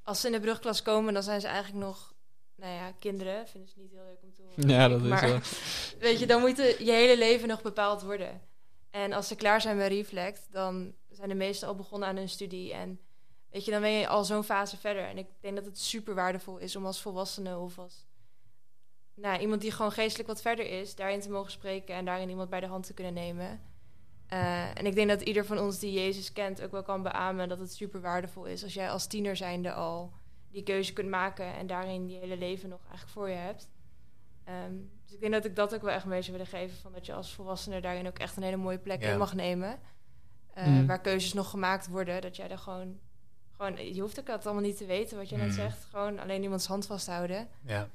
als ze in de brugklas komen, dan zijn ze eigenlijk nog, nou ja, kinderen. Vinden ze niet heel leuk om te horen. Ja, dat ik, is maar, wel... Weet je, dan moet je hele leven nog bepaald worden. En als ze klaar zijn met Reflect, dan zijn de meesten al begonnen aan hun studie. En weet je, dan ben je al zo'n fase verder. En ik denk dat het super waardevol is om als volwassene of als nou, iemand die gewoon geestelijk wat verder is, daarin te mogen spreken en daarin iemand bij de hand te kunnen nemen. Eh, en ik denk dat ieder van ons die Jezus kent ook wel kan beamen dat het super waardevol is als jij als tiener zijnde al die keuze kunt maken en daarin je hele leven nog eigenlijk voor je hebt. Ehm, dus ik denk dat ik dat ook wel echt mee zou willen geven. Van dat je als volwassene daarin ook echt een hele mooie plek Ja. in mag nemen. Eh, Mm. Waar keuzes nog gemaakt worden. Dat jij er gewoon, gewoon... Je hoeft ook dat allemaal niet te weten wat je net Mm. zegt. Gewoon alleen iemands hand vasthouden. Ja.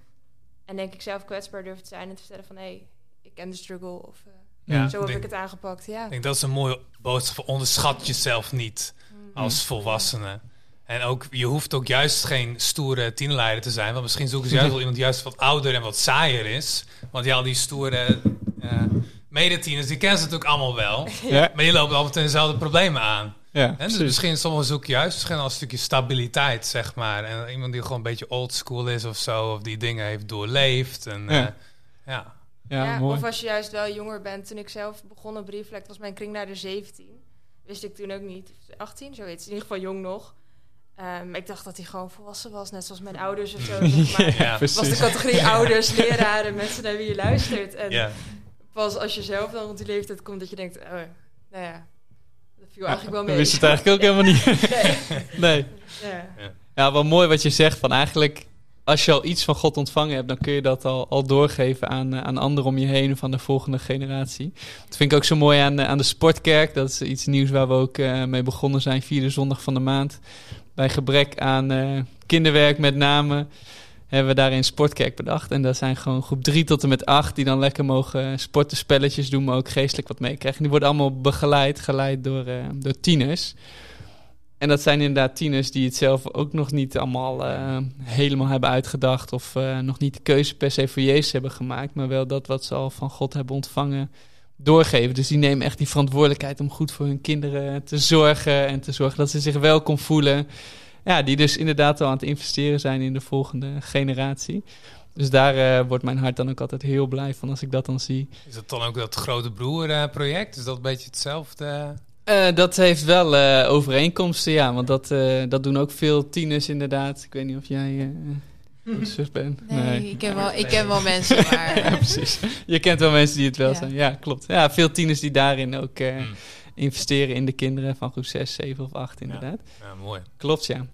En denk ik zelf kwetsbaar durven te zijn en te vertellen van... Hé, hey, ik ken de struggle. Of eh, Ja, zo heb denk- ik het aangepakt. Ja. Ik denk dat is een mooie boodschap. Onderschat jezelf niet Mm. als volwassene. En ook, je hoeft ook juist geen stoere tienerleider te zijn. Want misschien zoeken ze juist wel iemand juist wat ouder en wat saaier is. Want ja, al die stoere eh medetieners, die kennen ze natuurlijk allemaal wel. Ja, Maar die lopen altijd dezelfde problemen aan. ja, En dus misschien sommigen zoeken juist misschien al een stukje stabiliteit, zeg maar. En iemand die gewoon een beetje old school is of zo. Of die dingen heeft doorleefd. En, Ja. ja. ja. Ja, Ja, mooi. of als je juist wel jonger bent. Toen ik zelf begon op Reflect was mijn kring naar de 17. Wist ik toen ook niet. 18, zoiets. In ieder geval jong nog. Ehm, ik dacht dat hij gewoon volwassen was, net zoals mijn ouders of zo. maar. Ja, Het was de categorie ouders, leraren, mensen naar wie je luistert. En ja. pas als je zelf dan rond die leeftijd komt, dat je denkt, oh, nou ja, dat viel eigenlijk wel We mee. wisten het eigenlijk ook helemaal niet. Nee. nee. Ja. Ja, wel mooi wat je zegt. Van eigenlijk, als je al iets van God ontvangen hebt, dan kun je dat al, al doorgeven aan, eh, aan anderen om je heen, van de volgende generatie. Dat vind ik ook zo mooi aan, eh, aan de Sportkerk. Dat is iets nieuws waar we ook eh, mee begonnen zijn, vierde zondag van de maand. Bij gebrek aan eh, kinderwerk met name, hebben we daarin Sportkerk bedacht. En dat zijn gewoon groep 3 tot en met 8 die dan lekker mogen sporten, spelletjes doen, maar ook geestelijk wat meekrijgen. Die worden allemaal begeleid, geleid door, eh, door tieners. En dat zijn inderdaad tieners die het zelf ook nog niet allemaal eh, helemaal hebben uitgedacht. Of eh, nog niet de keuze per se voor Jezus hebben gemaakt. Maar wel dat wat ze al van God hebben ontvangen doorgeven. Dus die nemen echt die verantwoordelijkheid om goed voor hun kinderen te zorgen. En te zorgen dat ze zich welkom voelen. Ja, die dus inderdaad al aan het investeren zijn in de volgende generatie. Dus daar eh, wordt mijn hart dan ook altijd heel blij van als ik dat dan zie. Is dat dan ook dat grote broer eh, project? Is dat een beetje hetzelfde? Eh, dat heeft wel eh, overeenkomsten, ja. Want dat, dat doen ook veel tieners inderdaad. Ik weet niet of jij zus bent. Nee, Ik, ken wel, ik ken wel mensen, maar... Ja, precies. Je kent wel mensen die het wel Ja. zijn. Ja, klopt. Ja, veel tieners die daarin ook eh, Hmm. investeren in de kinderen van groep 6, 7 of 8 inderdaad. Ja, mooi. Klopt, ja.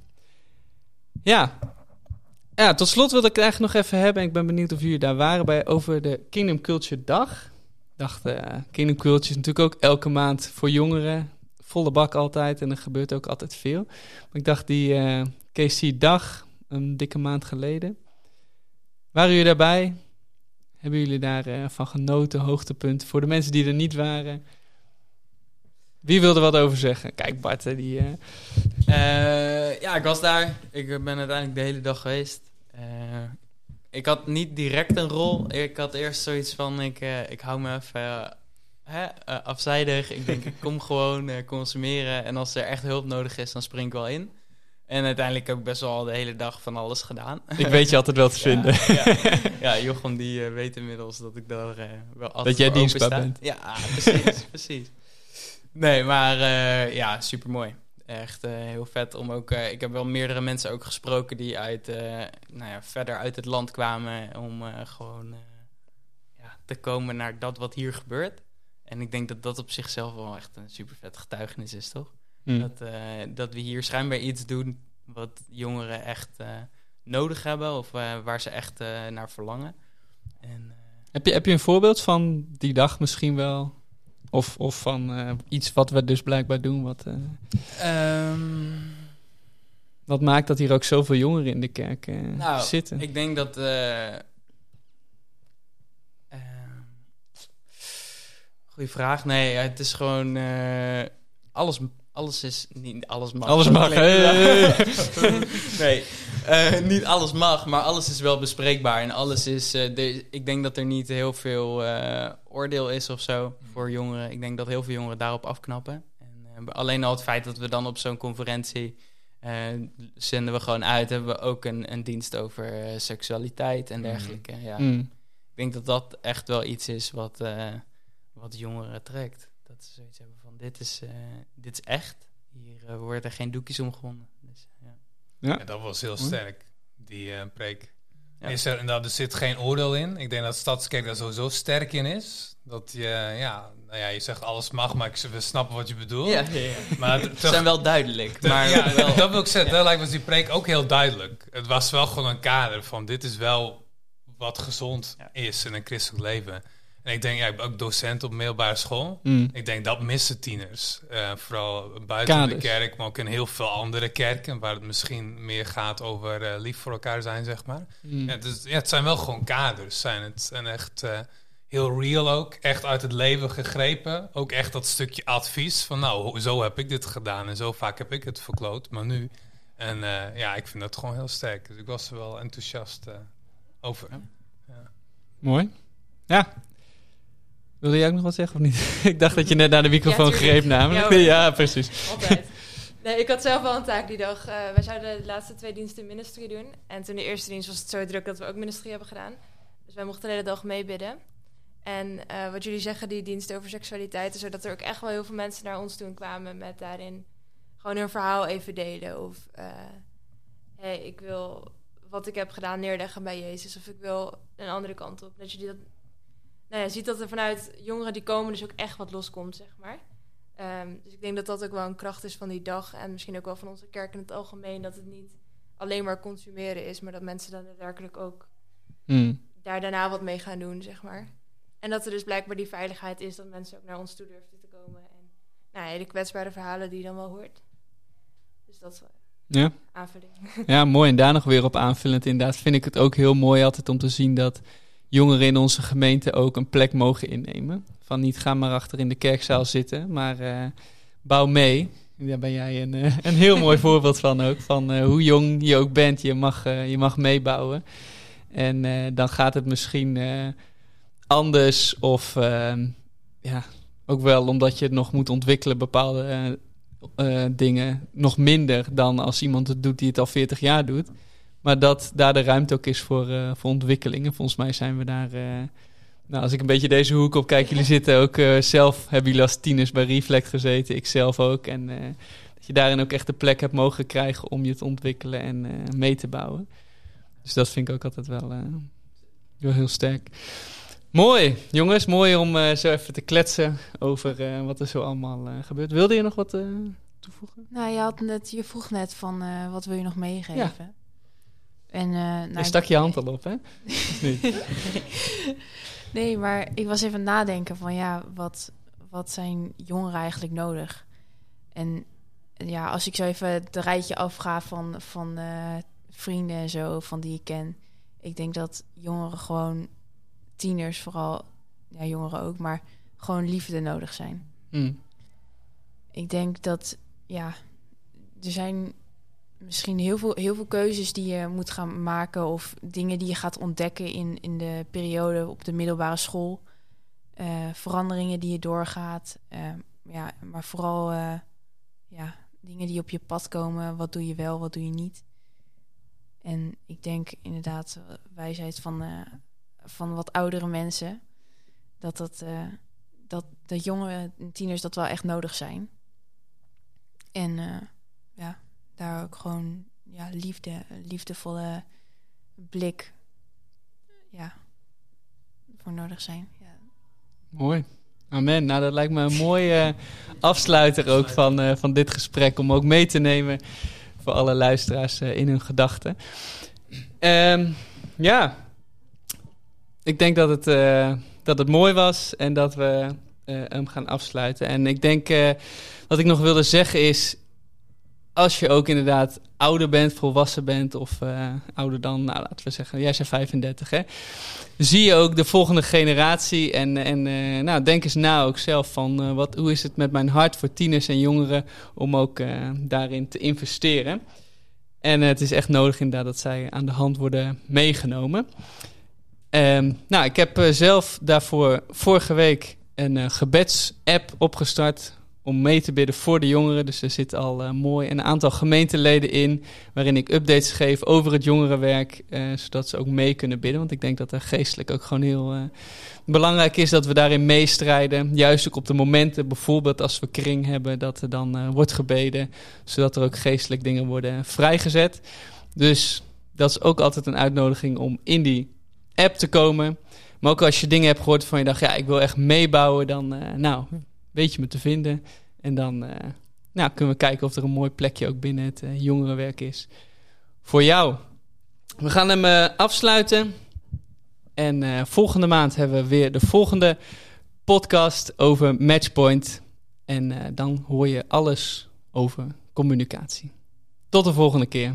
Ja. Ja, tot slot wilde ik het eigenlijk nog even hebben. Ik ben benieuwd of jullie daar waren bij over de Kingdom Culture Dag. Ik dacht, eh, Kingdom Culture is natuurlijk ook elke maand voor jongeren. Volle bak altijd en er gebeurt ook altijd veel. Maar ik dacht, die eh KC Dag een dikke maand geleden. Waren jullie daarbij? Hebben jullie daarvan van genoten, hoogtepunt? Voor de mensen die er niet waren, wie wilde wat over zeggen? Kijk, Bart, die... eh, Eh, ja, ik was daar. Ik ben uiteindelijk de hele dag geweest. Eh, ik had niet direct een rol. Ik had eerst zoiets van, ik, eh, ik hou me even eh, hè, eh, afzijdig. Ik denk, ik kom gewoon eh, consumeren. En als er echt hulp nodig is, dan spring ik wel in. En uiteindelijk ook best wel de hele dag van alles gedaan. ik weet je altijd wel te vinden. Ja, ja. ja Jochem die eh, weet inmiddels dat ik daar eh, wel altijd Dat jij dienstbaar bent. Ja, precies, precies. Nee, maar eh, ja, super mooi. Echt heel vet om ook. ik heb wel meerdere mensen ook gesproken die uit, nou ja, verder uit het land kwamen om gewoon ja, te komen naar dat wat hier gebeurt. En ik denk dat dat op zichzelf wel echt een super vet getuigenis is, toch? Hm. Dat, eh, dat we hier schijnbaar iets doen wat jongeren echt eh, nodig hebben of eh, waar ze echt eh, naar verlangen. En, eh, Heb, je, heb je een voorbeeld van die dag misschien wel? Of, of van eh, iets wat we dus blijkbaar doen, wat, eh, ehm, wat maakt dat hier ook zoveel jongeren in de kerk eh, Nou, zitten? Ik denk dat. eh ehm, goeie vraag. Nee, het is gewoon. eh, alles, alles is. Niet alles mag. Alles mag, nee, eh, niet alles mag, maar alles is wel bespreekbaar. En alles is. eh, de, ik denk dat er niet heel veel eh, oordeel is of zo voor jongeren. Ik denk dat heel veel jongeren daarop afknappen. En, eh, alleen al het feit dat we dan op zo'n conferentie. eh, zenden we gewoon uit. Hebben we ook een, een dienst over eh, seksualiteit en dergelijke. Ja. Hm. Ik denk dat dat echt wel iets is wat, eh, wat jongeren trekt. Dat ze zoiets hebben van: dit is, eh, dit is echt. Hier eh, worden er geen doekjes om gewonnen. Dus, ja. Ja. Ja, dat was heel sterk, die eh, preek. Ja. Is er, nou, er zit geen oordeel in. Ik denk dat Stadskerk daar sowieso sterk in is. Dat je, ja, nou ja, je zegt alles mag, maar ik, we snappen wat je bedoelt. Ja, ja, ja. Maar Ze zijn wel duidelijk. maar Maar ja, wel, dat wil ik zeggen. Dat lijkt me die preek ook heel duidelijk. Het was wel gewoon een kader van dit is wel wat gezond Ja. is in een christelijk leven. En ik denk, ja, ik ben ook docent op middelbare school. Hm. Ik denk dat missen tieners. Eh, vooral buiten de kerk, maar ook in heel veel andere kerken. Waar het misschien meer gaat over eh, lief voor elkaar zijn, zeg maar. Hm. Ja, dus, ja, het zijn wel gewoon kaders. Zijn het. En echt eh, heel real ook. Echt uit het leven gegrepen. Ook echt dat stukje advies. Van nou, zo heb ik dit gedaan. En zo vaak heb ik het verkloot. Maar nu. En ja, ik vind dat gewoon heel sterk. Dus ik was er wel enthousiast over. Ja. Mooi. Ja. Wilde jij ook nog wat zeggen of niet? ik dacht dat je net naar de microfoon Ja, greep namelijk. Ja, precies. Altijd. Nee, ik had zelf wel een taak die dag. Eh, wij zouden de laatste twee diensten ministry doen. En toen de eerste dienst was het zo druk dat we ook ministry hebben gedaan. Dus wij mochten de hele dag meebidden. En eh, wat jullie zeggen, die dienst over seksualiteit, is zodat er ook echt wel heel veel mensen naar ons toen kwamen met daarin gewoon hun verhaal even delen. Of eh, hey, ik wil wat ik heb gedaan neerleggen bij Jezus. Of ik wil een andere kant op. Dat je dat, nou ja, ziet dat er vanuit jongeren die komen dus ook echt wat loskomt, zeg maar. Ehm, dus ik denk dat dat ook wel een kracht is van die dag. En misschien ook wel van onze kerk in het algemeen. Dat het niet alleen maar consumeren is, maar dat mensen dan daadwerkelijk ook Hm. daar daarna wat mee gaan doen, zeg maar. En dat er dus blijkbaar die veiligheid is dat mensen ook naar ons toe durven te komen. En nou ja, de kwetsbare verhalen die je dan wel hoort. Dus dat is Ja. aanvulling. ja, mooi. En daar nog weer op aanvullend inderdaad vind ik het ook heel mooi altijd om te zien dat jongeren in onze gemeente ook een plek mogen innemen. Van niet ga maar achter in de kerkzaal zitten, maar eh, bouw mee. Daar ben jij een, eh, een heel mooi voorbeeld van ook. Van eh, hoe jong je ook bent, je mag, je mag meebouwen. En dan gaat het misschien anders of ja, ook wel omdat je het nog moet ontwikkelen, bepaalde dingen, nog minder dan als iemand het doet die het al 40 jaar doet. Maar dat daar de ruimte ook is voor, eh, voor ontwikkelingen. Volgens mij zijn we daar. eh, nou, als ik een beetje deze hoek op kijk, jullie zitten ook eh, zelf, hebben jullie als tieners bij Reflect gezeten, ik zelf ook. En dat je daarin ook echt de plek hebt mogen krijgen om je te ontwikkelen en mee te bouwen. Dus dat vind ik ook altijd wel, wel heel sterk. Mooi, jongens. Mooi om zo even te kletsen over wat er zo allemaal gebeurt. Wilde je nog wat toevoegen? Nou, je, had net, je vroeg net van wat wil je nog meegeven? En, eh, nou, Daar stak je hand al op, hè? Nee, maar ik was even nadenken van ja, wat, wat zijn jongeren eigenlijk nodig? En ja, als ik zo even het rijtje afga van, van eh, vrienden en zo van die ik ken. Ik denk dat jongeren gewoon, tieners vooral, ja, jongeren ook, maar gewoon liefde nodig zijn. Hm. Ik denk dat, ja, er zijn misschien heel veel, heel veel keuzes die je moet gaan maken of dingen die je gaat ontdekken in, in de periode op de middelbare school. Eh, veranderingen die je doorgaat. eh, ja, maar vooral eh, ja, dingen die op je pad komen. Wat doe je wel, wat doe je niet. En ik denk inderdaad, eh, wijsheid van, van wat oudere mensen. Dat, dat, dat, jonge tieners dat wel echt nodig zijn. En ja, daar ook gewoon ja, liefde, liefdevolle blik ja, voor nodig zijn. Ja. Mooi. Amen. Nou, dat lijkt me een mooie afsluiter ook van, eh, van dit gesprek. Om ook mee te nemen voor alle luisteraars eh, in hun gedachten. Ehm, ja, ik denk dat het, eh, dat het mooi was en dat we eh, hem gaan afsluiten. En ik denk eh, wat ik nog wilde zeggen is. Als je ook inderdaad ouder bent, volwassen bent of eh, ouder dan, nou laten we zeggen, jij bent 35 hè zie je ook de volgende generatie. En, en eh, nou, denk eens na ook zelf van eh, wat, hoe is het met mijn hart voor tieners en jongeren om ook daarin te investeren. En het is echt nodig inderdaad dat zij aan de hand worden meegenomen. Ehm, nou, ik heb zelf daarvoor vorige week een gebedsapp opgestart om mee te bidden voor de jongeren. Dus er zit al eh, mooi een aantal gemeenteleden in, waarin ik updates geef over het jongerenwerk, eh, zodat ze ook mee kunnen bidden. Want ik denk dat er geestelijk ook gewoon heel eh, belangrijk is dat we daarin meestrijden. Juist ook op de momenten, bijvoorbeeld als we kring hebben, dat er dan wordt gebeden, zodat er ook geestelijk dingen worden vrijgezet. Dus dat is ook altijd een uitnodiging om in die app te komen. Maar ook als je dingen hebt gehoord van je dacht, ja, ik wil echt meebouwen, dan nou, weet je me te vinden. En dan eh, nou, kunnen we kijken of er een mooi plekje ook binnen het eh, jongerenwerk is voor jou. We gaan hem eh, afsluiten. En volgende maand hebben we weer de volgende podcast over Matchpoint. En dan hoor je alles over communicatie. Tot de volgende keer.